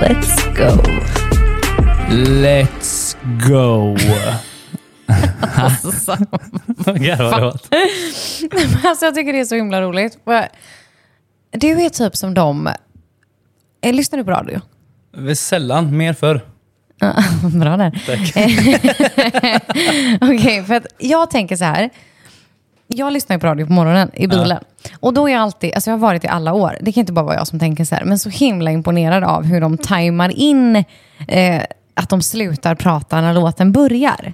Let's go! Let's go! Alltså, garvar åt? alltså, jag tycker det är så himla roligt. Du är typ som de... Eh, Lyssnar du på radio? Sällan, mer förr. Bra där. Okej, för att jag tänker så här. Jag lyssnar ju på radio på morgonen i bilen. Och då är jag alltid, alltså jag har varit i alla år, det kan inte bara vara jag som tänker så här, men så himla imponerad av hur de tajmar in eh, att de slutar prata när låten börjar.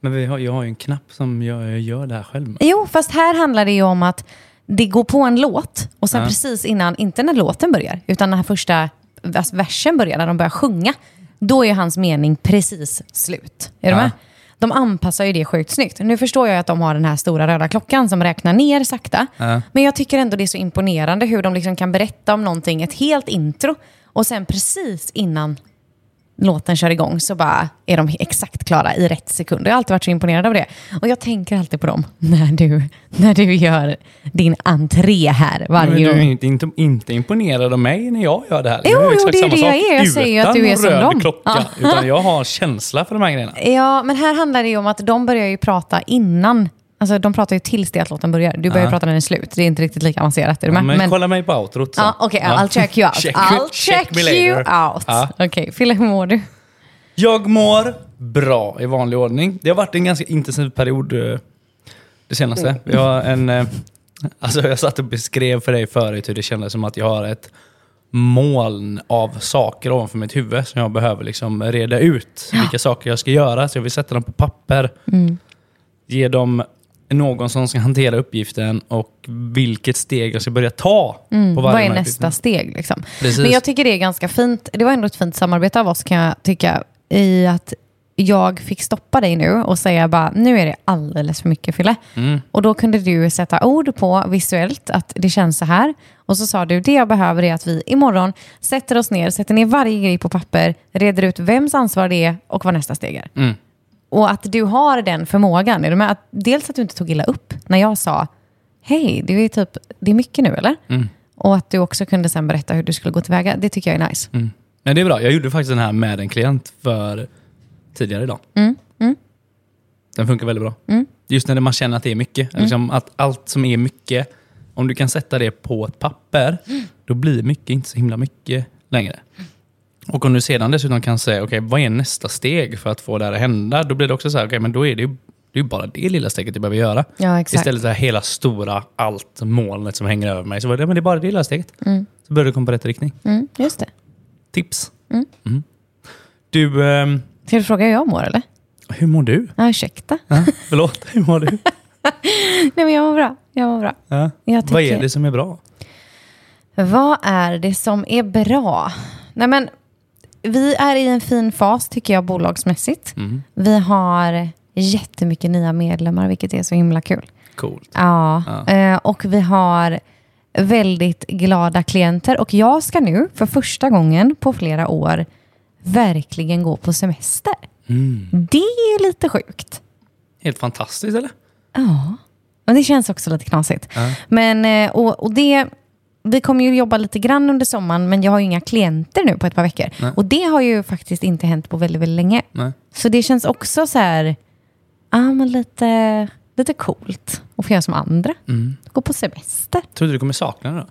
Men vi har, jag har ju en knapp som jag gör det här själv med. Jo, fast här handlar det ju om att det går på en låt och sen Ja. precis innan, inte när låten börjar, utan när första vers- versen börjar, när de börjar sjunga, då är hans mening precis slut. Är du Ja. med? De anpassar ju det sjukt snyggt. Nu förstår jag att de har den här stora röda klockan som räknar ner sakta. Ja. Men jag tycker ändå det är så imponerande hur de liksom kan berätta om någonting, ett helt intro, och sen precis innan låten kör igång så bara är de exakt klara i rätt sekund. Jag har alltid varit så imponerad av det. Och jag tänker alltid på dem när du, när du gör din entré här Men varje du är inte, inte, inte imponerad av mig när jag gör det här. Jo, jo, det är det jag är. Jag säger att du är som dem. klocka. Ja. Utan jag har känsla för de här grejerna. Ja, men här handlar det ju om att de börjar ju prata innan. Alltså de pratar ju tills det att låten börjar. Du börjar Ja. prata när den är slut. Det är inte riktigt lika avancerat. Är du Ja, med? men, kolla mig på outrot sen. Ja, Okej, Ja. I'll check you out. Check- I'll check check, you out. Ja. Okej, Fille, hur mår du? Jag mår bra i vanlig ordning. Det har varit en ganska intensiv period eh, det senaste. Vi har en... eh, Alltså jag satt och beskrev för dig förut hur det kändes som att jag har ett moln av saker ovanför mitt huvud som jag behöver liksom reda ut. Vilka saker jag ska göra. Så jag vill sätta dem på papper. Ge dem någon som ska hantera uppgiften och vilket steg jag ska börja ta. På varje Mm. Vad är nästa steg? Liksom? Men jag tycker det är ganska fint. Det var ändå ett fint samarbete av oss kan jag tycka. I att jag fick stoppa dig nu och säga bara, nu är det alldeles för mycket Fille. Mm. Och då kunde du sätta ord på visuellt att det känns så här. Och så sa du, det jag behöver är att vi imorgon sätter oss ner, sätter ner varje grej på papper, reder ut vems ansvar det är och vad nästa steg är. Mm. Och att du har den förmågan. Är du med? Att, dels att du inte tog illa upp när jag sa, hej, det är, typ, det är mycket nu eller? Mm. Och att du också kunde sen berätta hur du skulle gå tillväga. Det tycker jag är nice. Mm. Nej, det är bra. Jag gjorde faktiskt den här med en klient för tidigare idag. Mm, mm. Den funkar väldigt bra. Mm. Just när man känner att det är mycket. Liksom att allt som är mycket, om du kan sätta det på ett papper, då blir mycket inte så himla mycket längre. Och om du sedan dessutom kan säga, okej, vad är nästa steg för att få det här att hända? Då blir det också så här, okej, men då är det ju det är bara det lilla steget jag behöver göra. Ja, exakt. Istället för det här hela stora, allt molnet som hänger över mig. Så var det, men det är bara det lilla steget. Så börjar du komma på rätt riktning. Mm, just det. Tips. Mm. Du, ehm, Ska du fråga hur jag mår eller? hur mår du? Ja, ursäkta. Ja, förlåt, hur mår du? Nej, men jag mår bra. Jag mår bra. Ja. Jag Vad är tycker- det som är bra? Vad är det som är bra? Nej, men vi är i en fin fas tycker jag bolagsmässigt. Mm. Vi har jättemycket nya medlemmar, vilket är så himla kul. Coolt. Ja, Ja. eh, och vi har väldigt glada klienter. Och jag ska nu för första gången på flera år verkligen gå på semester. Mm. Det är lite sjukt. Helt fantastiskt eller? Ja, men det känns också lite knasigt. Ja. Men, eh, och, och det, vi kommer ju jobba lite grann under sommaren, men jag har ju inga klienter nu på ett par veckor. Nej. Och det har ju faktiskt inte hänt på väldigt, väldigt länge. Nej. Så det känns också så här, ja men lite, lite coolt att få göra som andra. Mm. Gå på semester. Tror du du kommer sakna det då?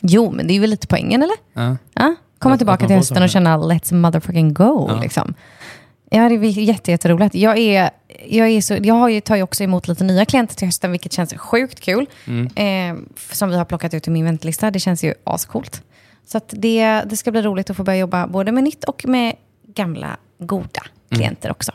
Jo, men det är väl lite poängen eller? Ja. Ja, komma Att- tillbaka till hösten och känna let's motherfucking go. Ja. Liksom. Ja, det är jätte, jätteroligt. Jag, är, jag, är så, jag har ju, tar ju också emot lite nya klienter till hösten, vilket känns sjukt kul. Mm. Eh, som vi har plockat ut i min väntlista. Det känns ju ascoolt. Så att det, det ska bli roligt att få börja jobba både med nytt och med gamla goda klienter också.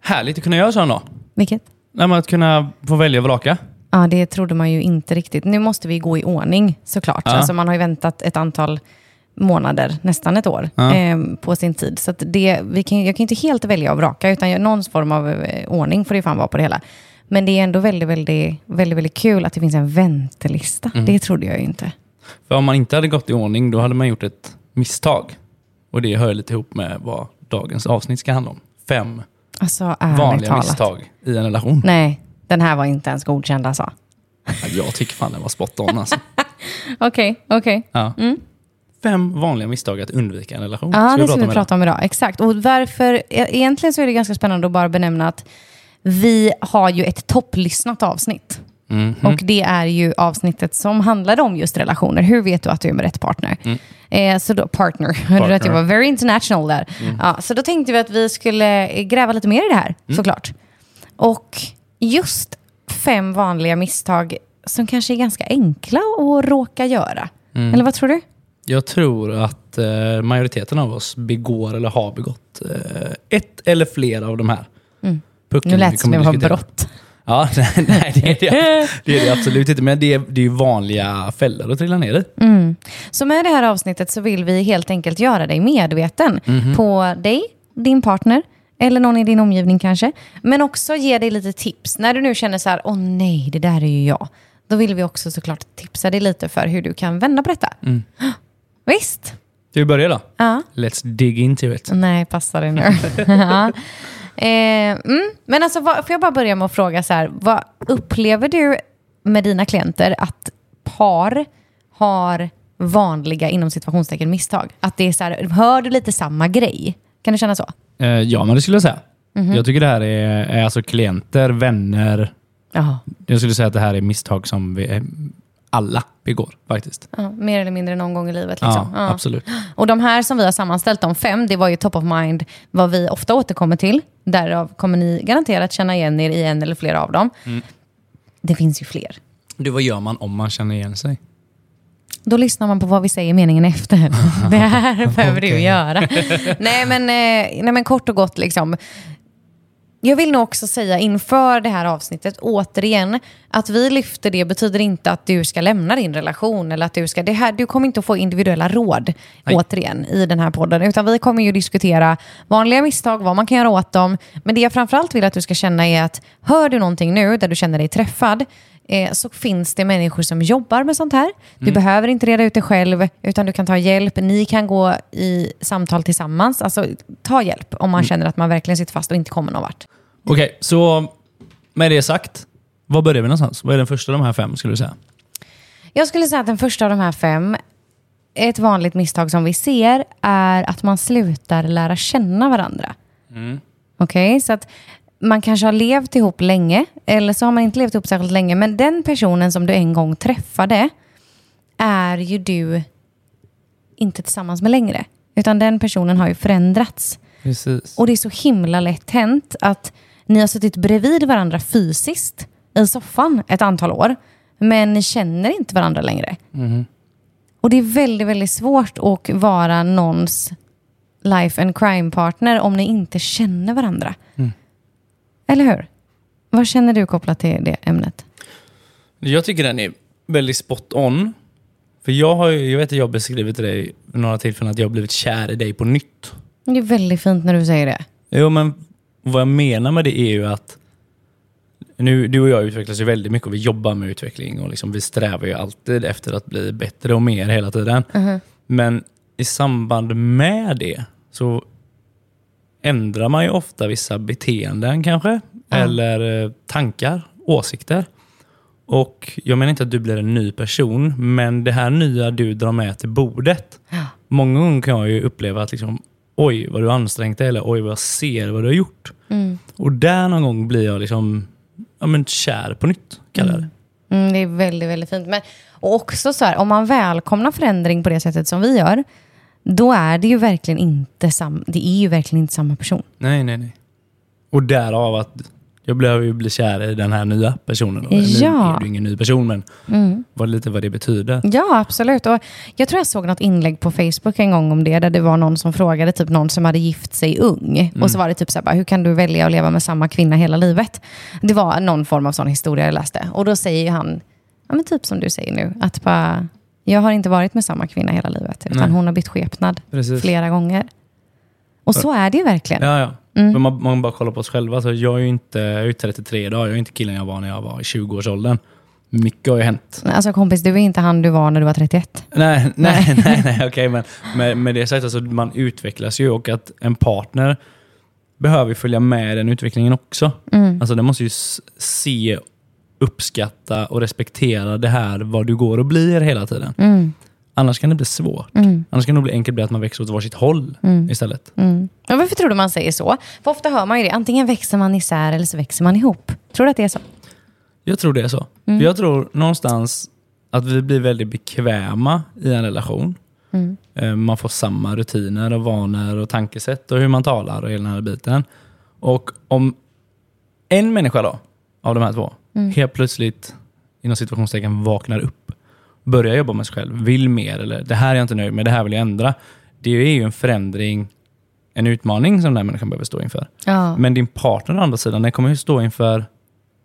Härligt att kunna göra så då. Vilket? Nej, att kunna få välja och vraka. Ja, det trodde man ju inte riktigt. Nu måste vi gå i ordning såklart. Ja. Alltså, man har ju väntat ett antal månader, nästan ett år, Ja. eh, på sin tid. Så det, vi kan, jag kan inte helt välja och vraka, utan jag- någon form av eh, ordning får det fan vara på det hela. Men det är ändå väldigt, väldigt, väldigt, väldigt kul att det finns en väntelista. Mm. Det trodde jag ju inte. För om man inte hade gått i ordning, då hade man gjort ett misstag. Och det hör lite ihop med vad dagens avsnitt ska handla om. Fem Alltså, vanliga talat. misstag i en relation. Nej, den här var inte ens godkänd alltså. Jag tycker fan den var spot on alltså. Okej, okej. Ja. Fem vanliga misstag att undvika en relation. Ja, det ska vi prata om idag. Exakt. Och varför, e- egentligen så är det ganska spännande att bara benämna att vi har ju ett topplyssnat avsnitt. Mhm. Och det är ju avsnittet som handlade om just relationer. Hur vet du att du är med rätt partner? Eh, så då, partner. Hörde du att jag var very international där? Ja, så då tänkte vi att vi skulle eh, gräva lite mer i det här, såklart. Och just fem vanliga misstag som kanske är ganska enkla att råka göra. Eller vad tror du? Jag tror att eh, majoriteten av oss begår eller har begått eh, ett eller flera av de här. Pucken Nu lät det som det var brott. Ja, nej, nej det, är det, det är det absolut inte. Men det är, det är vanliga fällor att trilla ner i. Mm. Så med det här avsnittet så vill vi helt enkelt göra dig medveten på dig, din partner eller någon i din omgivning kanske. Men också ge dig lite tips. När du nu känner så här, åh nej, det där är ju jag. Då vill vi också såklart tipsa dig lite för hur du kan vända på detta. Visst? Ska vi börja då? Ja. Let's dig into it. Nej, passa dig nu. ja. eh, mm. Men alltså, vad, får jag bara börja med att fråga så här, vad upplever du med dina klienter att par har vanliga inom situationstecken misstag? Att det är så här, hör du lite samma grej? Kan du känna så? Eh, ja, men det skulle jag säga. Mhm. Jag tycker det här är, är alltså klienter, vänner. Ja. Jag skulle säga att det här är misstag som vi alla begår faktiskt. ja. Mer eller mindre någon gång i livet. Liksom. Ja, absolut. Och de här som vi har sammanställt, de fem, det var ju top of mind vad vi ofta återkommer till. Därav kommer ni garanterat känna igen er i en eller flera av dem. Det finns ju fler. Du, vad gör man om man känner igen sig? Då lyssnar man på vad vi säger meningen efter. Det här behöver du Okej. göra. nej, men, eh, nej men kort och gott liksom. Jag vill nog också säga inför det här avsnittet återigen att vi lyfter det betyder inte att du ska lämna din relation eller att du ska, det här, du kommer inte att få individuella råd Nej. återigen i den här podden utan vi kommer ju diskutera vanliga misstag, vad man kan göra åt dem. Men det jag framförallt vill att du ska känna är att hör du någonting nu där du känner dig träffad eh, så finns det människor som jobbar med sånt här. Du behöver inte reda ut det själv utan du kan ta hjälp. Ni kan gå i samtal tillsammans. Alltså ta hjälp om man känner att man verkligen sitter fast och inte kommer någon vart. Okej, så med det sagt. Var börjar vi någonstans? Vad är den första av de här fem skulle du säga? Jag skulle säga att den första av de här fem, ett vanligt misstag som vi ser är att man slutar lära känna varandra. Okej, så att man kanske har levt ihop länge, eller så har man inte levt ihop särskilt länge, men den personen som du en gång träffade är ju du inte tillsammans med längre. Utan den personen har ju förändrats. Precis. Och det är så himla lätt hänt att ni har suttit bredvid varandra fysiskt i soffan ett antal år, men ni känner inte varandra längre. Och det är väldigt, väldigt svårt att vara någons life and crime partner om ni inte känner varandra. Eller hur? Vad känner du kopplat till det ämnet? Jag tycker den är väldigt spot on. För jag har jag vet att jag beskrivit till dig vid några tillfällen att jag har blivit kär i dig på nytt. Det är väldigt fint när du säger det. Jo, men vad jag menar med det är ju att nu, du och jag utvecklas ju väldigt mycket och vi jobbar med utveckling och liksom vi strävar ju alltid efter att bli bättre och mer hela tiden. Men i samband med det så ändrar man ju ofta vissa beteenden kanske, eller eh, tankar, åsikter. Och Jag menar inte att du blir en ny person, men det här nya du drar med till bordet. Många gånger kan jag ju uppleva att liksom, oj vad du har ansträngt dig, eller oj vad jag ser vad du har gjort. Och där någon gång blir jag liksom, ja, men kär på nytt, kallar jag det. Mm, det är väldigt, väldigt fint. Men, och också så här, om man välkomnar förändring på det sättet som vi gör, då är det ju verkligen inte, sam, det är ju verkligen inte samma person. Nej, nej, nej. Och därav att jag behöver ju bli kär i den här nya personen. Då. Nu Ja. är du ingen ny person, men Mm. vad, lite vad det betyder. Ja, absolut. Och jag tror jag såg något inlägg på Facebook en gång om det, där det var någon som frågade typ någon som hade gift sig ung. Och så var det typ så här, bara, hur kan du välja att leva med samma kvinna hela livet? Det var någon form av sån historia jag läste. Och då säger han, ja, men typ som du säger nu, att bara, jag har inte varit med samma kvinna hela livet, utan Nej. hon har bytt skepnad Precis. flera gånger. Och så är det ju verkligen. Ja, ja. Mm. Men man, man bara kollar på oss själva. Så jag är ju inte, jag är ju 33 idag. Jag är inte killen jag var när jag var i 20-årsåldern. Mycket har ju hänt. Alltså kompis, du är inte han du var när du var 31. Nej, nej, nej, nej okej. Men med, med det sagt, alltså, man utvecklas ju och att en partner behöver följa med den utvecklingen också. Mm. Alltså den måste ju se, uppskatta och respektera det här vad du går och blir hela tiden. Mm. Annars kan det bli svårt. Mm. Annars kan det bli enkelt bli att man växer åt varsitt håll Mm. istället. Mm. Ja, varför tror du man säger så? För ofta hör man ju det. Antingen växer man isär eller så växer man ihop. Tror du att det är så? Jag tror det är så. Mm. Jag tror någonstans att vi blir väldigt bekväma i en relation. Mm. Eh, Man får samma rutiner och vanor och tankesätt och hur man talar och hela den här biten. Och om en människa då, av de här två, Mm. helt plötsligt inom situationstecken vaknar upp, börjar jobba med sig själv, vill mer eller det här är jag inte nöjd med, det här vill jag ändra. Det är ju en förändring, en utmaning som den här människan behöver stå inför. Ja. Men din partner å andra sidan, den kommer ju stå inför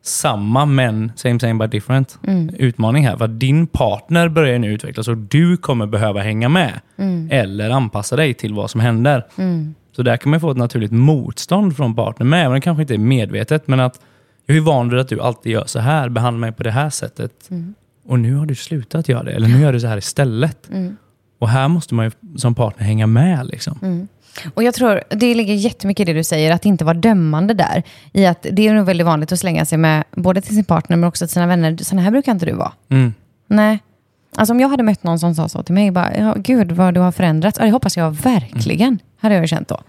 samma men same same but different Mm. utmaning här. För din partner börjar nu utvecklas och du kommer behöva hänga med. Mm. Eller anpassa dig till vad som händer. Mm. Så där kan man få ett naturligt motstånd från partnern med. Även om det kanske inte är medvetet. Men att jag är van vid att du alltid gör så här, behandlar mig på det här sättet. Mm. Och nu har du slutat göra det. Eller nu gör du så här istället. Mm. Och här måste man ju som partner hänga med. Liksom. Mm. Och jag tror det ligger jättemycket i det du säger, att inte vara dömande där. I att det är nog väldigt vanligt att slänga sig med både till sin partner men också till sina vänner. Såna här brukar inte du vara. Mm. Nej. Alltså om jag hade mött någon som sa så till mig, bara, ja, gud vad du har förändrats. Ja, det hoppas jag verkligen, hade jag känt då.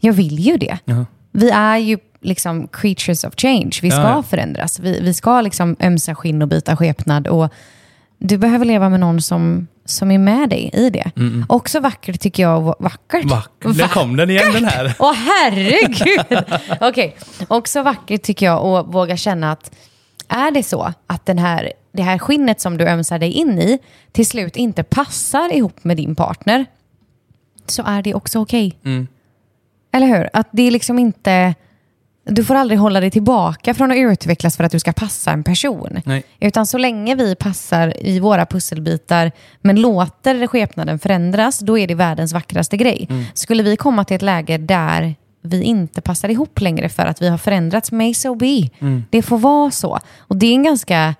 Jag vill ju det. Ja. Vi är ju liksom creatures of change. Vi ska Ja, förändras. Vi, vi ska liksom ömsa skinn och byta skepnad. Och du behöver leva med någon som, som är med dig i det. Mm. Också vackert tycker jag. Vackert. Vackert. Där kom den igen den här. Åh herregud! Okej, också vackert tycker jag att våga känna att är det så att den här, det här skinnet som du ömsar dig in i till slut inte passar ihop med din partner så är det också okej. Mm. Eller hur? Att det är liksom inte... Du får aldrig hålla dig tillbaka från att utvecklas för att du ska passa en person. Nej. Utan så länge vi passar i våra pusselbitar men låter skepnaden förändras, då är det världens vackraste grej. Skulle vi komma till ett läge där vi inte passar ihop längre för att vi har förändrats, may so be. Det får vara så. Och det är en ganska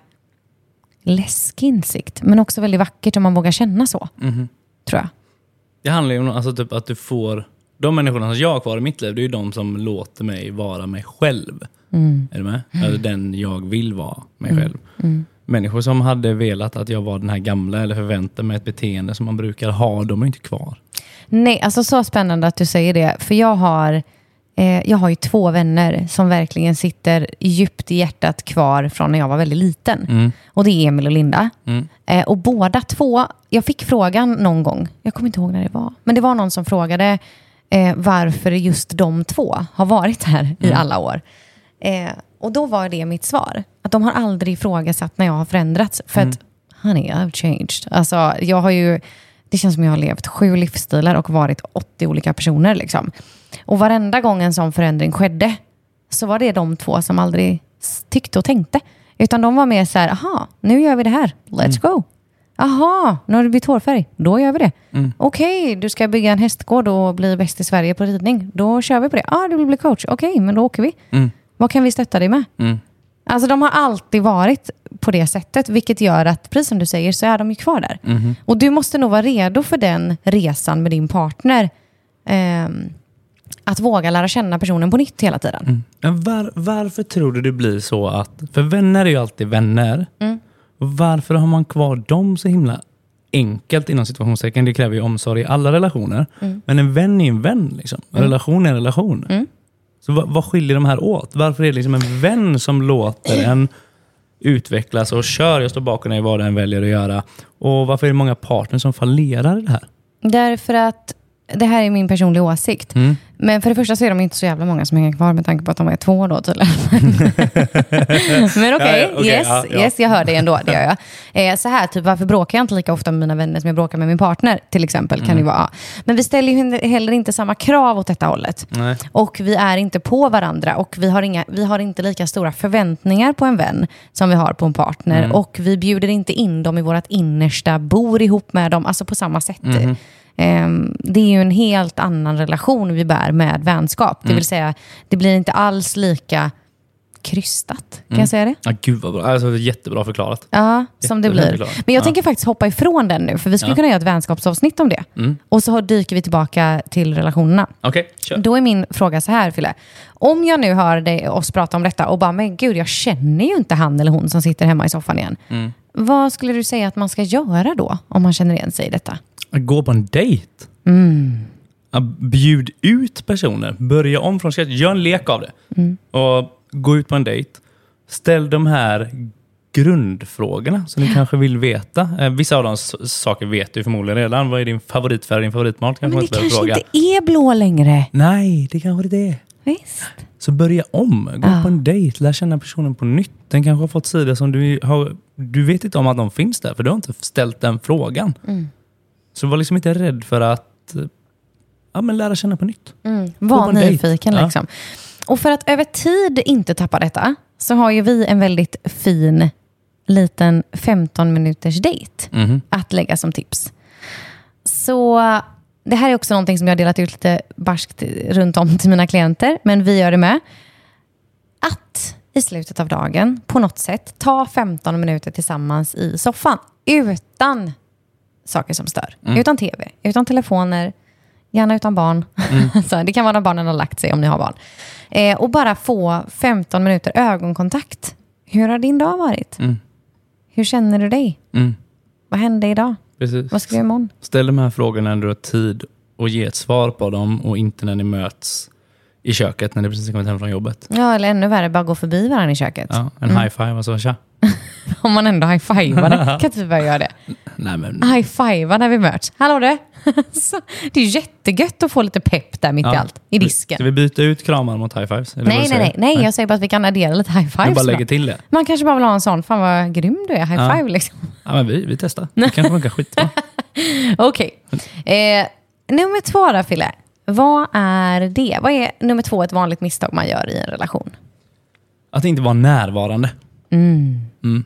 läskig insikt, men också väldigt vackert om man vågar känna så, Mhm. tror jag. Det handlar ju om alltså, typ, att du får... De människorna som jag har kvar i mitt liv, det är ju de som låter mig vara mig själv. Är du med? Eller den jag vill vara mig själv. Människor som hade velat att jag var den här gamla eller förväntar mig ett beteende som man brukar ha, de är inte kvar. Nej, alltså så spännande att du säger det. För jag har, eh, jag har ju två vänner som verkligen sitter djupt i hjärtat kvar från när jag var väldigt liten. Mm. Och det är Emil och Linda. Mm. Eh, och båda två, jag fick frågan någon gång, jag kommer inte ihåg när det var, men det var någon som frågade eh, varför just de två har varit här i alla år. Eh, och då var det mitt svar, att de har aldrig ifrågasatt när jag har förändrats. För att, honey, I've changed. Alltså, jag har ju, det känns som jag har levt sju livsstilar och varit 80 olika personer. Liksom. Och varenda gång en sån förändring skedde så var det de två som aldrig tyckte och tänkte. Utan de var mer så här, aha, nu gör vi det här. Let's go. Aha, nu har du bytt hårfärg. Då gör vi det. Okej, du ska bygga en hästgård och bli bäst i Sverige på ridning. Då kör vi på det. ah, du vill bli coach. Okej, men då åker vi. Mm. Vad kan vi stötta dig med? Mm. Alltså de har alltid varit på det sättet, vilket gör att, precis som du säger, så är de ju kvar där. Mhm. Och du måste nog vara redo för den resan med din partner. Ehm, att våga lära känna personen på nytt hela tiden. Men var, varför tror du det blir så att... För vänner är ju alltid vänner. Mm. Varför har man kvar dem så himla enkelt inom situationstecken? Det kräver ju omsorg i alla relationer. Mm. Men en vän är en vän. Liksom. En relation är en relation. Mm. Så vad, vad skiljer de här åt? Varför är det liksom en vän som låter en utvecklas och kör, jag står bakom dig vad den väljer att göra. Och varför är det många partners som fallerar i det här? Därför att, det här är min personliga åsikt. Mm. Men för det första så är de inte så jävla många som hänger kvar med tanke på att de är två då tydligen. Men okej, Ja, okej, yes, ja, ja. yes, jag hör dig ändå. Det gör jag. Eh, så här, typ, varför bråkar jag inte lika ofta med mina vänner som jag bråkar med min partner? Till exempel. kan det Mm. vara. Men vi ställer ju heller inte samma krav åt detta hållet. Nej. Och vi är inte på varandra och vi har, inga, vi har inte lika stora förväntningar på en vän som vi har på en partner. Mm. Och vi bjuder inte in dem i vårt innersta, bor ihop med dem, alltså på samma sätt. Mhm. Ehm, det är ju en helt annan relation vi bär med vänskap. Mm. Det vill säga, det blir inte alls lika krystat. Kan jag säga det? Ja, gud vad bra. Alltså, jättebra förklarat. Ja, som det blir. förklarat. Men jag Ja. tänker faktiskt hoppa ifrån den nu, för vi skulle Ja. kunna göra ett vänskapsavsnitt om det. Mm. Och så dyker vi tillbaka till relationerna. Okej, kör. Då är min fråga så här, Fille. Om jag nu hör dig, oss prata om detta och bara, men gud, jag känner ju inte han eller hon som sitter hemma i soffan igen. Mm. Vad skulle du säga att man ska göra då, om man känner igen sig i detta? Gå på en dejt. Mm. Ja, Bjud ut personer. Börja om från scratch. Gör en lek av det. Mm. Och gå ut på en dejt. Ställ de här grundfrågorna som ni kanske vill veta. Eh, vissa av de saker vet du förmodligen redan. Vad är din favoritfärg, din favoritmat? Kanske Men det kanske fråga. inte är blå längre. Nej, det kanske det är. Visst. Så börja om. Gå Ja. på en dejt. Lär känna personen på nytt. Den kanske har fått sidor som du har... Du vet inte om att de finns där, för du har inte ställt den frågan. Mm. Så var liksom inte rädd för att eh, ja, men lära känna på nytt. Mm. Var en dejt. nyfiken Ja. liksom. Och för att över tid inte tappa detta så har ju vi en väldigt fin liten 15 minuters dejt Mhm. att lägga som tips. Så det här är också någonting som jag har delat ut lite barskt runt om till mina klienter, men vi gör det med. Att i slutet av dagen på något sätt ta 15 minuter tillsammans i soffan utan saker som stör. Utan tv, utan telefoner, gärna utan barn. så det kan vara när barnen har lagt sig om ni har barn. Eh, och bara få 15 minuter ögonkontakt. Hur har din dag varit? Mm. Hur känner du dig? Mm. Vad hände idag? Precis. Vad ska vi göra imorgon? Ställ de här frågorna när du har tid och ge ett svar på dem och inte när ni möts i köket när ni precis kommit hem från jobbet. Ja, eller ännu värre, bara gå förbi varandra i köket. Ja, en Mm. high five och så tja. Om man ändå high-fivar. Kan inte vi börja göra det? Nej men, High-fiva när vi möts. Hallå du! Det är jättegött att få lite pepp där mitt i Ja. allt. I disken. Ska vi byta ut kramar mot high fives? Är det vad Nej, nej, nej, nej. Jag säger bara att vi kan addera lite high-fives. bara lägger till det. Man kanske bara vill ha en sån, fan vad grym du är, high-five liksom. Ja, men vi, vi testar. Det kanske funkar skitbra. Okej. Eh, nummer två då, Fille. Vad är det? Vad är nummer två ett vanligt misstag man gör i en relation? Att inte vara närvarande. Mm.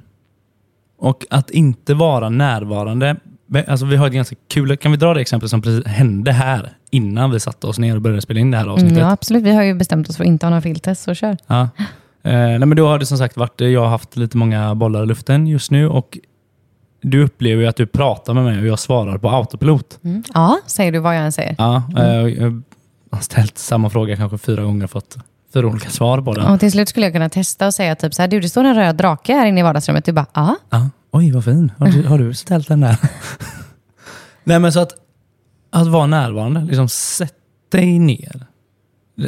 Och att inte vara närvarande. Alltså vi har ett ganska kul, kan vi dra det exempel som precis hände här innan vi satte oss ner och började spela in det här avsnittet? Mm, ja, absolut. Vi har ju bestämt oss för att inte ha några filter, så kör. Ja. Eh, nej, men då har det som sagt varit, jag har haft lite många bollar i luften just nu och du upplever ju att du pratar med mig och jag svarar på autopilot. Mm. Ja, säger du vad jag än säger. Ja, eh, jag har ställt samma fråga kanske fyra gånger och fått fyra olika svar på den. Och till slut skulle jag kunna testa och säga typ så här, du det står en röd drake här inne i vardagsrummet. Du bara, ja. Ja. Oj, vad fin. Har du, har du ställt den där? Nej, men så att, att vara närvarande. Liksom sätt dig ner.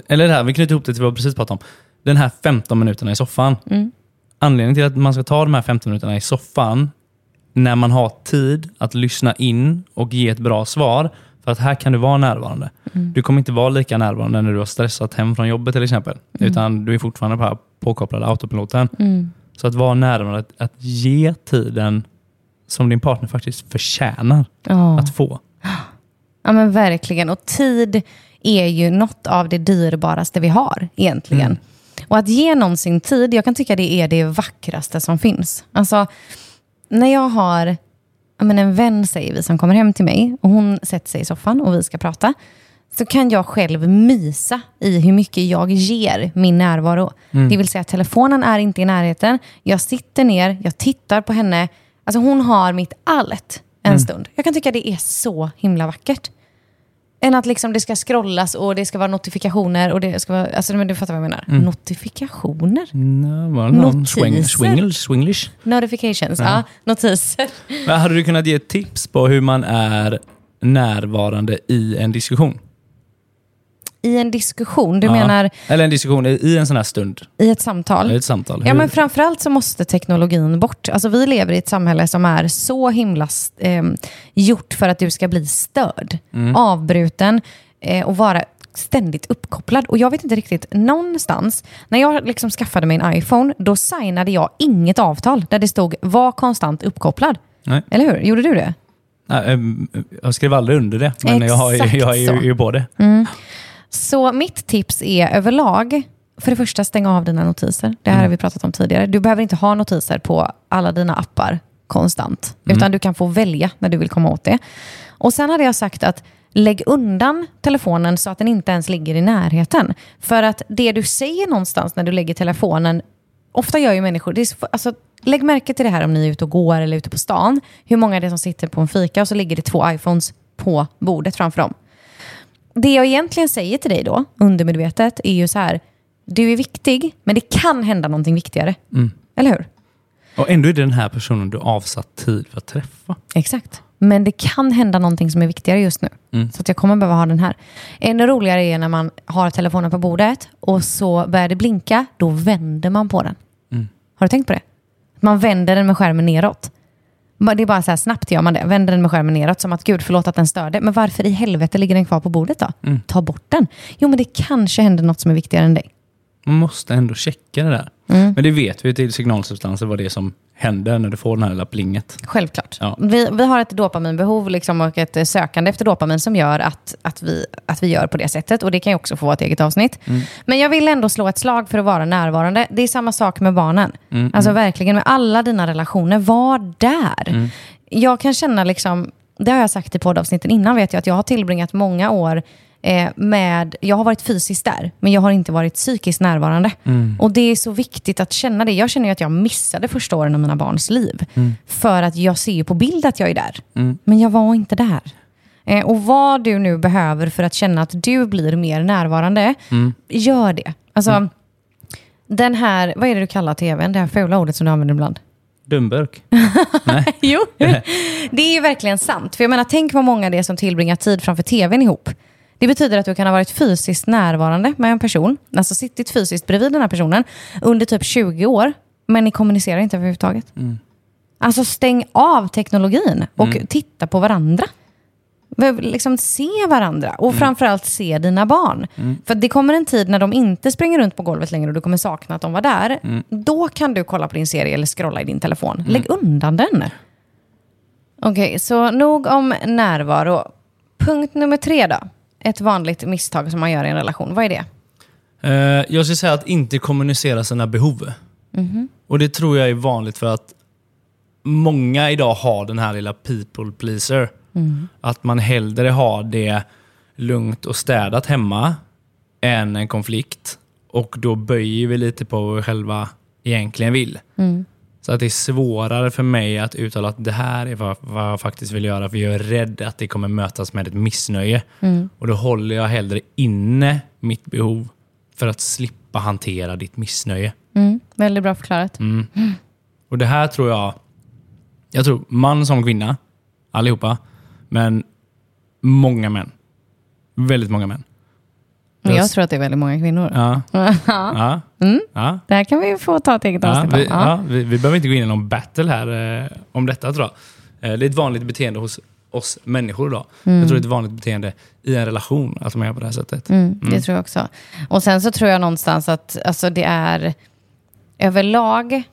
Eller det här, vi knyter ihop det till vad vi precis pratade om. Den här 15 minuterna i soffan. Anledningen till att man ska ta de här 15 minuterna i soffan när man har tid att lyssna in och ge ett bra svar. För att här kan du vara närvarande. Du kommer inte vara lika närvarande när du har stressat hem från jobbet till exempel. Utan du är fortfarande på påkopplade autopiloten. Så att vara närvarande, att, att ge tiden som din partner faktiskt förtjänar Ja. att få. ja, men verkligen. Och tid är ju något av det dyrbaraste vi har egentligen. Mm. Och att ge någon sin tid, jag kan tycka det är det vackraste som finns. Alltså, när jag har men en vän, säger vi, som kommer hem till mig och hon sätter sig i soffan och vi ska prata, så kan jag själv mysa i hur mycket jag ger min närvaro. Det vill säga telefonen är inte i närheten. Jag sitter ner, jag tittar på henne. Alltså hon har mitt allt en stund. Jag kan tycka det är så himla vackert. Än att liksom det ska scrollas och det ska vara notifikationer och det ska vara, alltså men du fattar vad jag menar. Notifikationer? Mm, var det någon Notiser. swing, swinglish, swinglish? Notifications, ja. notiser. Men Hade du kunnat ge tips på hur man är närvarande i en diskussion? I en diskussion, du Ja. menar Eller en diskussion i- en sån här stund, i ett samtal? i ett samtal. Ja, Hur- men framförallt så måste teknologin bort. Alltså, vi lever i ett samhälle som är så himla eh, gjort för att du ska bli störd, avbruten eh, och vara ständigt uppkopplad. Och jag vet inte riktigt, någonstans, när jag liksom skaffade mig en iPhone, då signade jag inget avtal där det stod var konstant uppkopplad. Nej. Eller hur? Gjorde du det? Ehm, Jag skrev aldrig under det, men jag, har, jag är ju, ju på det. Så mitt tips är överlag, för det första stänga av dina notiser. Det här har vi pratat om tidigare. Du behöver inte ha notiser på alla dina appar konstant, utan du kan få välja när du vill komma åt det. Och sen hade jag sagt att lägg undan telefonen så att den inte ens ligger i närheten. För att det du säger någonstans när du lägger telefonen, ofta gör ju människor, det är, så- alltså, lägg märke till det här om ni är ute och går eller ute på stan, hur många det är som sitter på en fika och så ligger det två iPhones på bordet framför dem det jag egentligen säger till dig då, undermedvetet, är ju så här. Du är viktig, men det kan hända någonting viktigare. Eller hur? Och ändå är det den här personen du avsatt tid för att träffa. Exakt. Men det kan hända någonting som är viktigare just nu. Så att jag kommer behöva ha den här. Ännu roligare är när man har telefonen på bordet och så börjar det blinka. Då vänder man på den. Har du tänkt på det? Man vänder den med skärmen neråt. Det är bara så här snabbt gör man det. Vänder den med skärmen neråt som att gud förlåt att den störde. Men varför i helvete ligger den kvar på bordet då? Ta bort den. Jo men det kanske händer något som är viktigare än dig. Man måste ändå checka det där. Mm. Men det vet vi till signalsubstanser vad det är som händer när du får den här lilla plinget. Självklart. Ja. Vi, vi har ett dopaminbehov liksom, och ett eh, sökande efter dopamin som gör att, att, vi, att vi gör på det sättet. Och det kan ju också få vara ett eget avsnitt. Men jag vill ändå slå ett slag för att vara närvarande. Det är samma sak med barnen. Alltså verkligen med alla dina relationer, var där. Jag kan känna, liksom, det har jag sagt i poddavsnitten innan, vet jag, att jag har tillbringat många år med, jag har varit fysiskt där, men jag har inte varit psykiskt närvarande. Och det är så viktigt att känna det. Jag känner att jag missade första åren av mina barns liv. För att jag ser ju på bild att jag är där. Men jag var inte där. Eh, och vad du nu behöver för att känna att du blir mer närvarande, gör det. Alltså, den här, vad är det du kallar tvn? Det här fula ordet som du använder ibland. Dumburk. Jo, det är verkligen sant. För jag menar, tänk vad många det är som tillbringar tid framför tvn ihop. Det betyder att du kan ha varit fysiskt närvarande med en person, alltså suttit fysiskt bredvid den här personen under typ 20 år, men ni kommunicerar inte överhuvudtaget. Alltså stäng av teknologin och titta på varandra. Liksom se varandra och framförallt se dina barn. För det kommer en tid när de inte springer runt på golvet längre och du kommer sakna att de var där. Då kan du kolla på din serie eller scrolla i din telefon. Lägg undan den. Okej, så nog om närvaro. Punkt nummer tre då. Ett vanligt misstag som man gör i en relation. Vad är det? Eh, jag skulle säga att inte kommunicera sina behov. Och det tror jag är vanligt för att många idag har den här lilla people pleaser. Att man hellre har det lugnt och städat hemma än en konflikt. Och då böjer vi lite på vad vi själva egentligen vill. Så att det är svårare för mig att uttala att det här är vad, vad jag faktiskt vill göra, för jag är rädd att det kommer mötas med ett missnöje. Och då håller jag hellre inne mitt behov för att slippa hantera ditt missnöje. Mm, väldigt bra förklarat. Och det här tror jag, jag tror man som kvinna, allihopa, men många män. Väldigt många män. Jag tror att det är väldigt många kvinnor. Ja. Ja. Ja. Det här kan vi få ta ett eget avsnitt vi, Ja. vi, vi behöver inte gå in i någon battle här eh, om detta tror jag. Eh, det är ett vanligt beteende hos oss människor idag. Jag tror det är ett vanligt beteende i en relation att de är på det här sättet. Mm, det tror jag också. Och sen så tror jag någonstans att alltså, det är överlag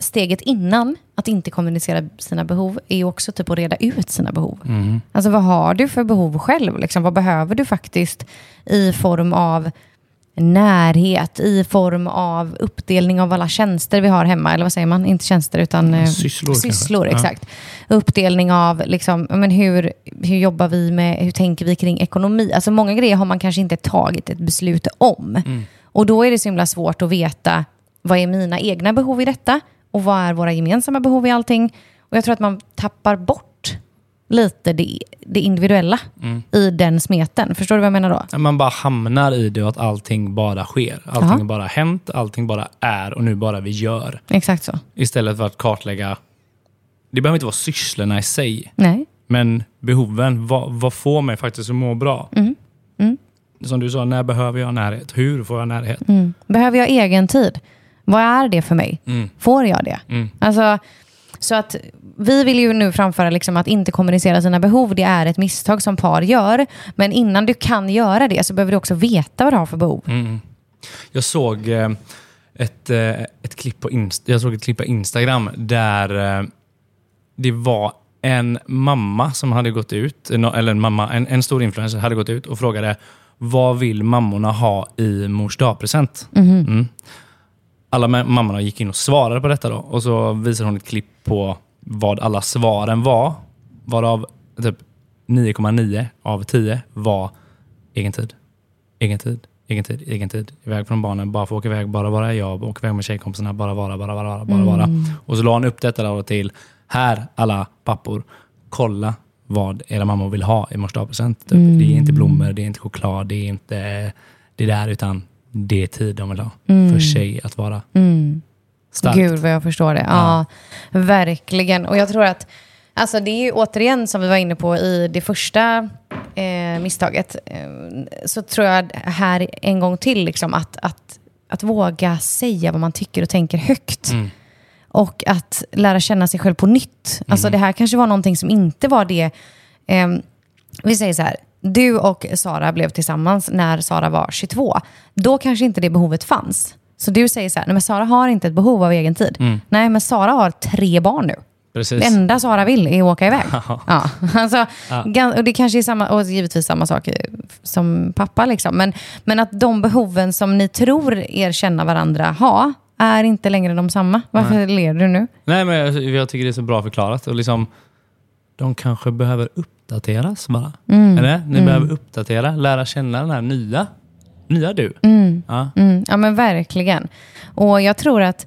steget innan att inte kommunicera sina behov är också typ att reda ut sina behov. Alltså vad har du för behov själv? Liksom, vad behöver du faktiskt i form av närhet, i form av uppdelning av alla tjänster vi har hemma, eller vad säger man? Inte tjänster utan eh, Sysslor sysslor Ja. exakt. Uppdelning av liksom, ja, men hur, hur jobbar vi med, hur tänker vi kring ekonomi? Alltså många grejer har man kanske inte tagit ett beslut om. Och då är det så himla svårt att veta vad är mina egna behov i detta och vad är våra gemensamma behov i allting. Och jag tror att man tappar bort lite det, det individuella i den smeten. Förstår du vad jag menar då? Man bara hamnar i det och att allting bara sker. Allting har bara hänt, allting bara är och nu bara vi gör. Exakt så. Istället för att kartlägga, det behöver inte vara sysslorna i sig, Nej. men behoven. Vad, vad får mig faktiskt att må bra? Mm. Som du sa, när behöver jag närhet? Hur får jag närhet? Behöver jag egen tid? Vad är det för mig? Mm. Får jag det? Mm. Alltså, Så att vi vill ju nu framföra liksom att inte kommunicera sina behov, det är ett misstag som par gör. Men innan du kan göra det så behöver du också veta vad du har för behov. Mm. Jag såg eh, ett, eh, ett, klipp på Inst- jag såg ett klipp på Instagram där eh, det var en mamma som hade gått ut, eller en, mamma, en, en stor influencer hade gått ut och frågade vad vill mammorna ha i mors dagpresent? Mm. Alla ma- mammorna gick in och svarade på detta då och så visade hon ett klipp på vad alla svaren var. Varav typ 9,9 av 10 var egen tid. Egen tid, egen tid, egen tid. Iväg från barnen, bara få åka iväg, bara vara jag, åka iväg med tjejkompisarna, bara vara, bara vara, bara vara. Och så la han upp detta då till, här alla pappor, kolla vad era mammor vill ha i mors dagpresent. Typ. Det är inte blommor, det är inte choklad, det är inte det där, utan det tid de vill ha för sig att vara stark. Gud vad jag förstår det. Ja. verkligen. Och jag tror att, alltså det är ju återigen som vi var inne på i det första eh, misstaget, eh, så tror jag här en gång till liksom att, att, att våga säga vad man tycker och tänker högt. Och att lära känna sig själv på nytt. Alltså det här kanske var någonting som inte var det, ehm, vi säger så här, du och Sara blev tillsammans när Sara var 22. Då kanske inte det behovet fanns. Så du säger så här, nej men Sara har inte ett behov av egen tid. Nej men Sara har tre barn nu. Precis. Det enda Sara vill är att åka iväg. ja. Alltså, gan- och det kanske är samma, och givetvis samma sak som pappa. Liksom. Men, men att de behoven som ni tror er känna varandra ha, är inte längre de samma. Varför ler du nu? Nej, men jag, jag tycker det är så bra förklarat. Och liksom, de kanske behöver uppdateras bara. Eller? Ni behöver uppdatera, lära känna den här nya, nya du. Ja. Mm, ja men verkligen. Och jag tror att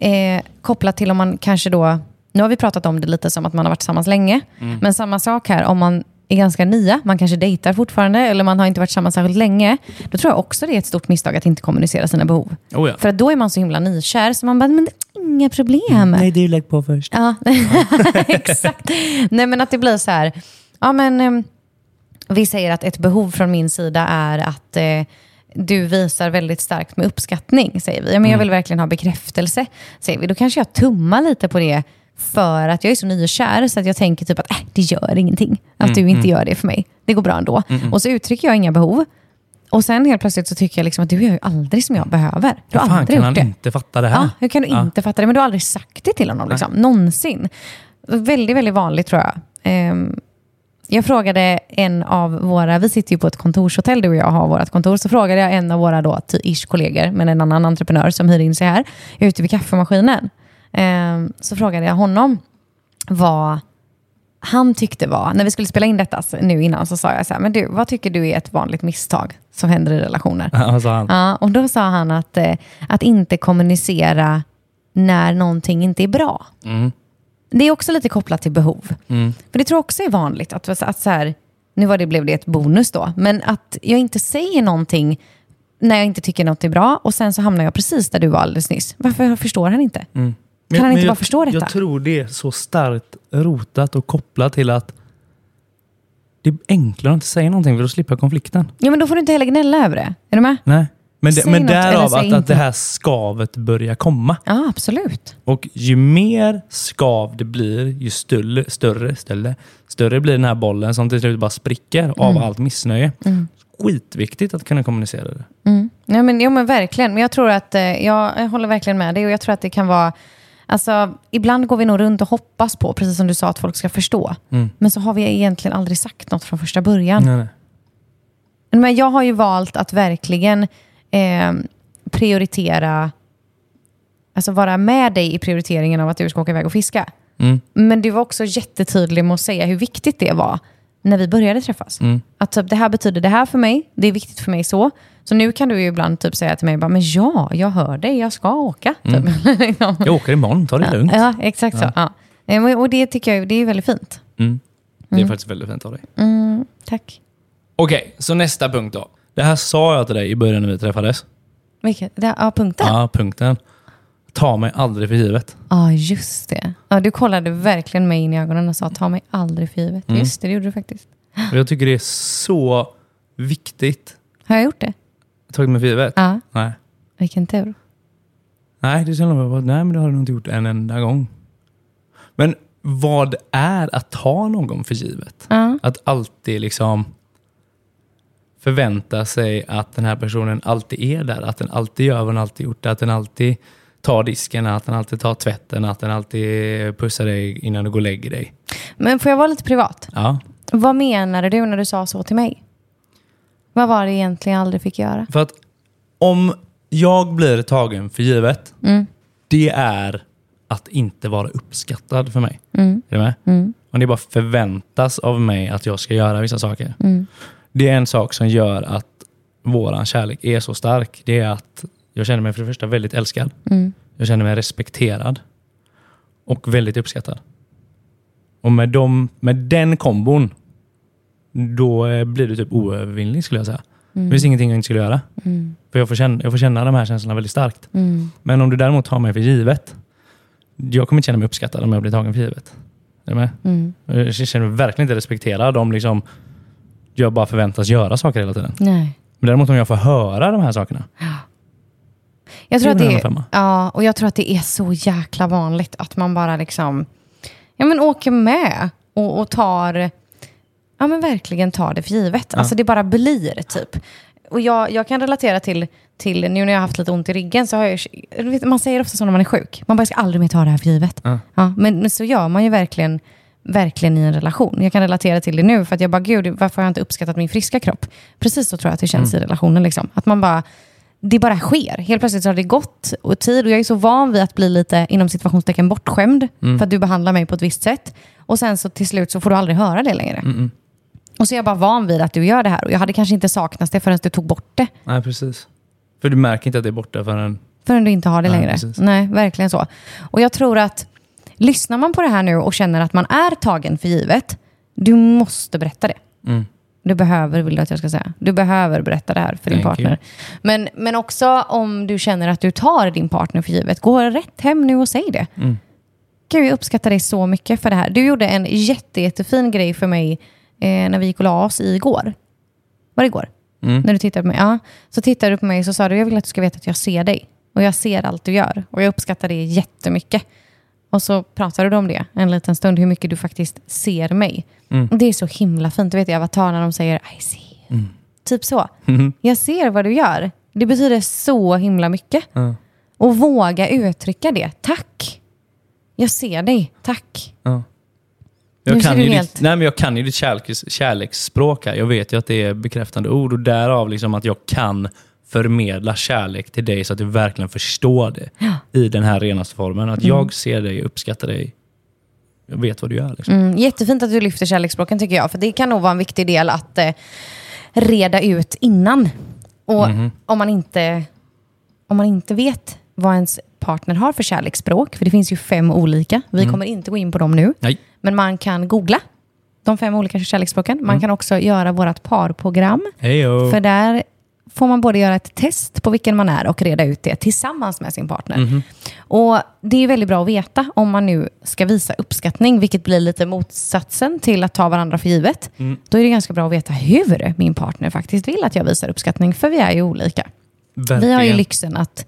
eh, kopplat till om man kanske då, nu har vi pratat om det lite som att man har varit tillsammans länge, men samma sak här om man är ganska nya, man kanske dejtar fortfarande eller man har inte varit tillsammans särskilt länge, då tror jag också det är ett stort misstag att inte kommunicera sina behov. Oh ja. För att då är man så himla nykär så man bara, men det är inga problem. du lägg på först. Ja, exakt. Nej men att det blir så här, ja men ehm, vi säger att ett behov från min sida är att eh, du visar väldigt starkt med uppskattning, säger vi. Ja, men jag vill verkligen ha bekräftelse, säger vi. Då kanske jag tummar lite på det för att jag är så nykär så att jag tänker typ att äh, det gör ingenting att du inte gör det för mig. Det går bra ändå. Och så uttrycker jag inga behov. Och sen helt plötsligt så tycker jag liksom att du gör ju aldrig som jag behöver. Du har Fan, aldrig kan han det. inte fatta det här? Ja, hur kan du inte fatta det? Men du har aldrig sagt det till honom, liksom. någonsin. Väldigt, väldigt vanligt tror jag. Ehm, jag frågade en av våra, vi sitter ju på ett kontorshotell, du och jag har vårt kontor, så frågade jag en av våra då, ish kollegor, men en annan entreprenör som hyr in sig här, ute vid kaffemaskinen. Ehm, så frågade jag honom vad han tyckte var, när vi skulle spela in detta nu innan, så sa jag så här, men du, vad tycker du är ett vanligt misstag som händer i relationer? Vad sa han? Ja, och då sa han att, eh, att inte kommunicera när någonting inte är bra. Mm. Det är också lite kopplat till behov. För det tror jag också är vanligt. Att, att så här, nu var det, blev det ett bonus då, men att jag inte säger någonting när jag inte tycker något är bra och sen så hamnar jag precis där du var alldeles nyss. Varför förstår han inte? Kan han inte jag, bara förstå detta? Jag tror det är så starkt rotat och kopplat till att det är enklare att inte säga någonting för att slippa konflikten. Ja, men då får du inte heller gnälla över det. Är du med? Nej. Men, det, men något därav att, att det här skavet börjar komma. Ja, absolut. Och ju mer skav det blir, ju större, större, större, större blir den här bollen som till slut bara spricker av Mm. allt missnöje. Skitviktigt att kunna kommunicera det. Ja, men, ja, men verkligen. Men jag tror att, eh, jag, jag håller verkligen med dig och jag tror att det kan vara, alltså ibland går vi nog runt och hoppas på, precis som du sa, att folk ska förstå. Men så har vi egentligen aldrig sagt något från första början. Nej, nej. Men jag har ju valt att verkligen eh, prioritera, alltså vara med dig i prioriteringen av att du ska åka iväg och fiska. Mm. Men du var också jättetydlig med att säga hur viktigt det var när vi började träffas. Mm. Att typ, det här betyder det här för mig, det är viktigt för mig så. Så nu kan du ju ibland typ säga till mig, bara, men ja, jag hör dig, jag ska åka. Typ. Liksom. Jag åker imorgon, ta det lugnt. Ja, exakt så. Ja. Eh, och- det tycker jag det är väldigt fint. Mm. Det är faktiskt väldigt fint av dig. Mm, tack. Okej, så nästa punkt då. Det här sa jag till dig i början när vi träffades. Vilket? Det, ja, punkten? Ja, Ja, punkten. Ta mig aldrig för givet. just det. Ja, du kollade verkligen mig in i ögonen och sa, ta mig aldrig för givet. Mm. Just det, det gjorde du faktiskt. Och jag tycker det är så viktigt. Har jag gjort det? Tagit mig för givet? Ja, Nej. vilken tur. Nej, det känner jag bara, nej men det har du nog inte gjort en enda gång. Men vad är att ta någon för givet? Ja. Att alltid liksom förvänta sig att den här personen alltid är där. Att den alltid gör vad den alltid gjort. Att den alltid tar disken, att den alltid tar tvätten, att den alltid pussar dig innan du går och lägger dig. Men får jag vara lite privat? Ja. Vad menade du när du sa så till mig? Vad var det egentligen jag aldrig fick göra? För att om jag blir tagen för givet, Mm. det är att inte vara uppskattad för mig. Mm. Är du med? Mm. Om det bara förväntas av mig att jag ska göra vissa saker. Mm. Det är en sak som gör att våran kärlek är så stark. Det är att jag känner mig för det första väldigt älskad. Mm. Jag känner mig respekterad. Och väldigt uppskattad. Och med, dem, med den kombon, då eh, blir du typ oövervinnlig skulle jag säga. Det finns ingenting jag inte skulle göra. Mm. För jag får, känna, jag får känna de här känslorna väldigt starkt. Mm. Men om du däremot tar mig för givet, jag kommer inte känna mig uppskattad om jag blir tagen för givet. Är du med? Mm. Jag känner mig verkligen inte respekterad om liksom jag bara förväntas göra saker hela tiden. Nej. Men däremot om jag får höra de här sakerna. Jag tror, att Det är ja, och jag tror att det är så jäkla vanligt att man bara liksom ja, men åker med och, och tar, ja men verkligen tar det för givet. Alltså det bara blir typ. Och jag, jag kan relatera till, till, nu när jag har haft lite ont i ryggen, så har jag, vet, man säger ofta så när man är sjuk, man bara ska aldrig mer ta det här för givet. Ja. Ja, men, så gör man ju verkligen, verkligen i en relation. Jag kan relatera till det nu, för att jag bara, gud, varför har jag inte uppskattat min friska kropp? Precis så tror jag att det känns i relationen. Liksom. Att man bara, det bara sker. Helt plötsligt så har det gått och tid och jag är så van vid att bli lite, inom situationstecken, bortskämd. För att du behandlar mig på ett visst sätt. Och sen så till slut så får du aldrig höra det längre. Och så är jag bara van vid att du gör det här. Och jag hade kanske inte saknat det förrän du tog bort det. Nej, precis. För du märker inte att det är borta förrän... Förrän du inte har det Nej, längre. precis. Nej, verkligen så. Och jag tror att lyssnar man på det här nu och känner att man är tagen för givet, du måste berätta det. Mm. Du behöver, vill du att jag ska säga. Du behöver berätta det här för din Thank partner. you. Men, men också om du känner att du tar din partner för givet, gå rätt hem nu och säg det. Mm. Gud, jag uppskattar dig så mycket för det här. Du gjorde en jätte, jättefin grej för mig eh, när vi gick och la oss igår. Var det igår? Mm. När du tittade på mig? Ja. Så tittade du på mig och så sa du, jag vill att du ska veta att jag ser dig. Och jag ser allt du gör. Och jag uppskattar det jättemycket. Och så pratade du om det en liten stund, hur mycket du faktiskt ser mig. Mm. Det är så himla fint. Du vet i Avatar när de säger I see you. Typ så. Mhm. Jag ser vad du gör. Det betyder så himla mycket. Och våga uttrycka det. Tack. Jag ser dig. Tack. Ja. Jag kan, ju helt- ditt, nej, men jag kan ju ditt kärleks, kärleksspråk här. Jag vet ju att det är bekräftande ord och därav liksom att jag kan förmedla kärlek till dig så att du verkligen förstår det i den här renaste formen. Att jag ser dig, uppskattar dig, jag vet vad du gör. Liksom. Mm, jättefint att du lyfter kärleksspråken tycker jag. För det kan nog vara en viktig del att eh, reda ut innan. Och om, man inte, om man inte vet vad ens partner har för kärleksspråk, för det finns ju fem olika. Vi kommer inte gå in på dem nu. Nej. Men man kan googla de fem olika kärleksspråken. Man kan också göra vårt parprogram. Hejo. För där får man både göra ett test på vilken man är och reda ut det tillsammans med sin partner. Och Det är väldigt bra att veta om man nu ska visa uppskattning, vilket blir lite motsatsen till att ta varandra för givet. Då är det ganska bra att veta hur min partner faktiskt vill att jag visar uppskattning, för vi är ju olika. Vi har ju Verkligen. lyxen att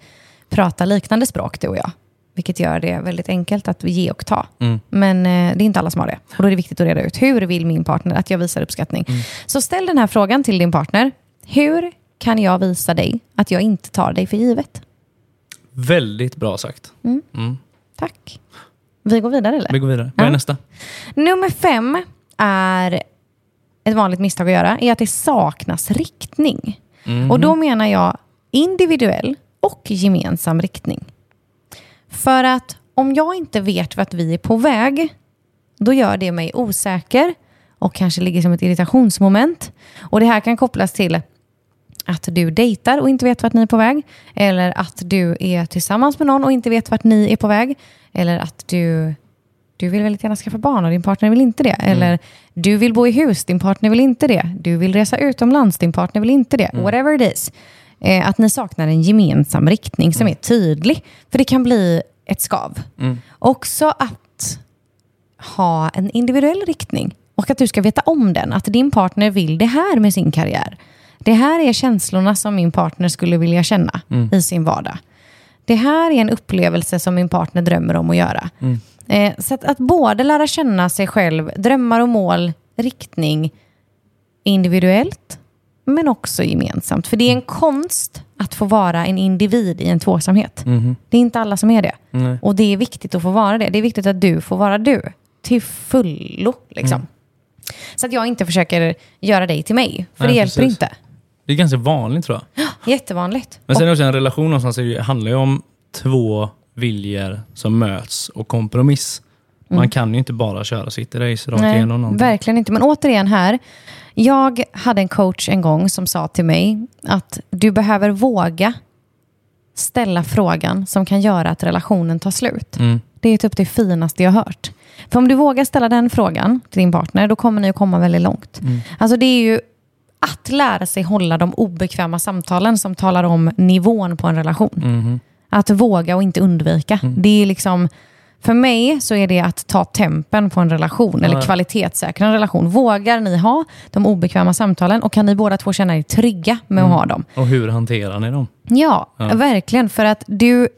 prata liknande språk, du och jag. Vilket gör det väldigt enkelt att ge och ta. Mm. Men eh, det är inte alla som har det. Och då är det viktigt att reda ut, hur vill min partner att jag visar uppskattning? Mm. Så ställ den här frågan till din partner. Hur kan jag visa dig att jag inte tar dig för givet? Väldigt bra sagt. Mm. Tack. Vi går vidare eller? Vi går vidare. Vad är Ja. nästa? Nummer fem är ett vanligt misstag att göra, är att det saknas riktning. Mhm. Och då menar jag individuell och gemensam riktning. För att om jag inte vet vart vi är på väg, då gör det mig osäker och kanske ligger som ett irritationsmoment. Och det här kan kopplas till att du dejtar och inte vet vart ni är på väg. Eller att du är tillsammans med någon och inte vet vart ni är på väg. Eller att du, du vill väldigt gärna skaffa barn och din partner vill inte det. Eller du vill bo i hus, din partner vill inte det. Du vill resa utomlands, din partner vill inte det. Whatever it is. Eh, att ni saknar en gemensam riktning som är tydlig. För det kan bli ett skav. Också att ha en individuell riktning och att du ska veta om den. Att din partner vill det här med sin karriär. Det här är känslorna som min partner skulle vilja känna i sin vardag. Det här är en upplevelse som min partner drömmer om att göra. Eh, så att, att både lära känna sig själv, drömmar och mål, riktning individuellt men också gemensamt. För det är en konst att få vara en individ i en tvåsamhet. Det är inte alla som är det. Nej. Och det är viktigt att få vara det. Det är viktigt att du får vara du. Till fullo. Liksom. Så att jag inte försöker göra dig till mig. För Nej, det hjälper precis. inte. Det är ganska vanligt tror jag. Jättevanligt. Men sen är det också en relation någonstans, det handlar ju om två viljor som möts och kompromiss. Man kan ju inte bara köra sitt race rakt igenom någonting. verkligen inte. Men återigen här. Jag hade en coach en gång som sa till mig att du behöver våga ställa frågan som kan göra att relationen tar slut. Mm. Det är typ det finaste jag har hört. För om du vågar ställa den frågan till din partner, då kommer ni att komma väldigt långt. Mm. Alltså det är ju att lära sig hålla de obekväma samtalen som talar om nivån på en relation. Mhm. Att våga och inte undvika. Mm. Det är liksom, för mig så är det att ta tempen på en relation, eller Ja. kvalitetssäkra en relation. Vågar ni ha de obekväma samtalen och kan ni båda två känna er trygga med Mm. att ha dem? Och hur hanterar ni dem? Ja, Ja. verkligen. För att du,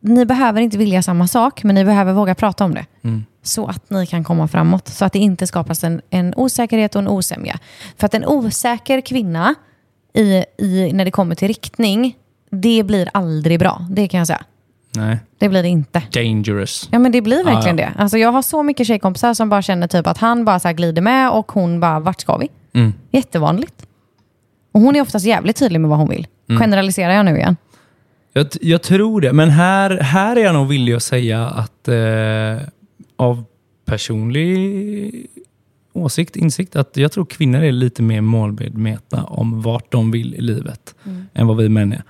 ni behöver inte vilja samma sak, men ni behöver våga prata om det. Mm. Så att ni kan komma framåt. Så att det inte skapas en, en osäkerhet och en osämja. För att en osäker kvinna, i, i, när det kommer till riktning, det blir aldrig bra. Det kan jag säga. Nej. Det blir det inte. Dangerous. Ja men det blir verkligen Ja, det. Alltså, jag har så mycket tjejkompisar som bara känner typ att han bara så glider med och hon bara, vart ska vi? Mm. Jättevanligt. Och hon är oftast jävligt tydlig med vad hon vill. Mm. Generaliserar jag nu igen? Jag, jag tror det, men här, här är jag nog villig att säga att eh, av personlig åsikt, insikt, att jag tror kvinnor är lite mer målmedvetna om vart de vill i livet än vad vi män är.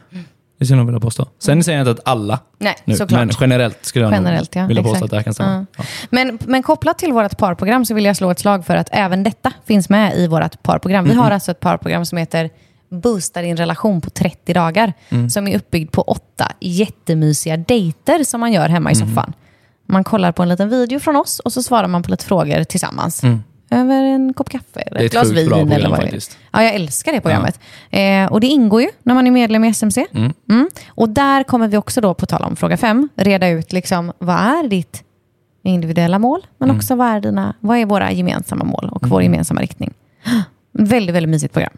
Det skulle jag nog vilja påstå. Sen säger jag inte att alla Nej, nu, såklart. men generellt skulle jag Generellt, nog ja, vilja påstå exakt. att det här kan stämma. Ja. Men, men kopplat till vårt parprogram så vill jag slå ett slag för att även detta finns med i vårt parprogram. Vi har alltså ett parprogram som heter Boosta din relation på 30 dagar. Som är uppbyggd på åtta jättemysiga dejter som man gör hemma i soffan. Man kollar på en liten video från oss och så svarar man på lite frågor tillsammans. Över en kopp kaffe eller ett ett glas vin. program eller vad faktiskt. Ja, jag älskar det programmet. Eh, och det ingår ju när man är medlem i SMC. Mm. Och där kommer vi också då, på tal om fråga fem, reda ut liksom, vad är ditt individuella mål, men Mm. också vad är, dina, vad är våra gemensamma mål och vår gemensamma riktning. Väldigt, väldigt mysigt program.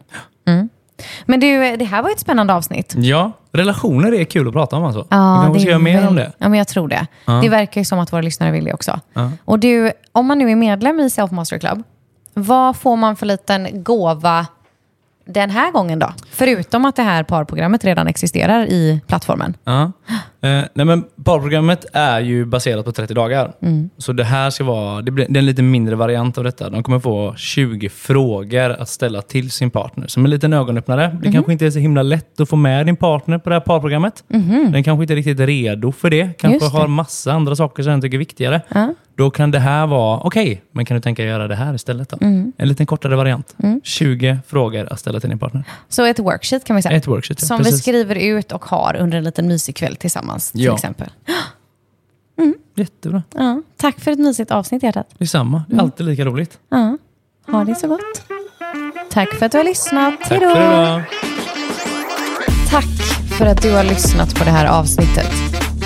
Men du, det här var ett spännande avsnitt. ja, relationer är kul att prata om alltså. Ja, vi kanske ska göra mer om det. Ja, men jag tror det. Ja. Det verkar ju som att våra lyssnare vill det också. Ja. Och du, om man nu är medlem i Self Master Club, vad får man för liten gåva den här gången då? Förutom att det här parprogrammet redan existerar i plattformen. Ja. Eh, nej men parprogrammet är ju baserat på 30 dagar. Mm. Så det här ska vara, det blir det är en lite mindre variant av detta. De kommer få 20 frågor att ställa till sin partner. Som en liten ögonöppnare. Mhm. Det kanske inte är så himla lätt att få med din partner på det här parprogrammet. Den kanske inte är riktigt redo för det. Kanske Mhm. Det. har massa andra saker som den tycker är viktigare. Ja. Då kan det här vara, okej, men kan du tänka göra det här istället då? Mm. En liten kortare variant. 20 frågor att ställa till din partner. Så ett worksheet kan vi säga. Ett worksheet. ja. Som vi Precis. skriver ut och har under en liten mysig kväll tillsammans. Till Ja. exempel. Jättebra. Ja, tack för ett mysigt avsnitt hjärtat. Detsamma. Det är Mm. alltid lika roligt. Ja, ha det så gott. Tack för att du har lyssnat. Tack Hej för. Tack för att du har lyssnat på det här avsnittet.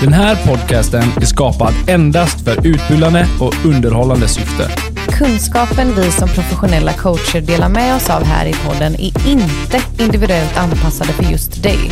Den här podcasten är skapad endast för utbildande och underhållande syfte. Kunskapen vi som professionella coacher delar med oss av här i podden är inte individuellt anpassade för just dig.